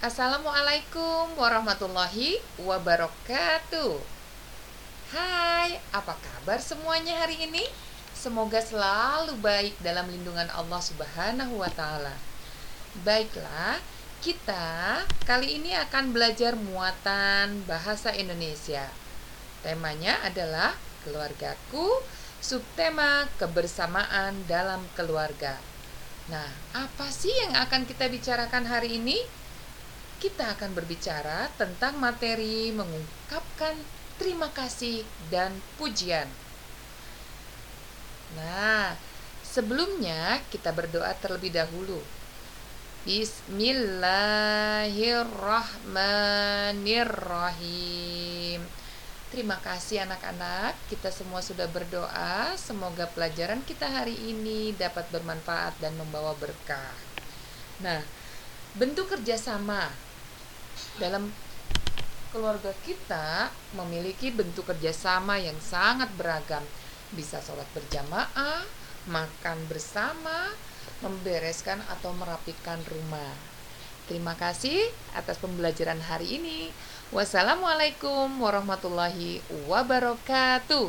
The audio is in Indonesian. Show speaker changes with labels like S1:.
S1: Assalamualaikum warahmatullahi wabarakatuh. Hai, apa kabar semuanya hari ini? Semoga selalu baik dalam lindungan Allah Subhanahu wa taala. Baiklah, kita kali ini akan belajar muatan bahasa Indonesia. Temanya adalah keluargaku, subtema kebersamaan dalam keluarga. Nah, apa sih yang akan kita bicarakan hari ini? Kita akan berbicara tentang materi mengungkapkan terima kasih dan pujian. Nah, sebelumnya kita berdoa terlebih dahulu. Bismillahirrahmanirrahim. Terima kasih anak-anak, kita semua sudah berdoa. Semoga pelajaran kita hari ini dapat bermanfaat dan membawa berkah. Nah, bentuk kerjasama dalam keluarga kita memiliki bentuk kerjasama yang sangat beragam. Bisa sholat berjamaah, makan bersama, membereskan atau merapikan rumah. Terima kasih atas pembelajaran hari ini. Wassalamualaikum warahmatullahi wabarakatuh.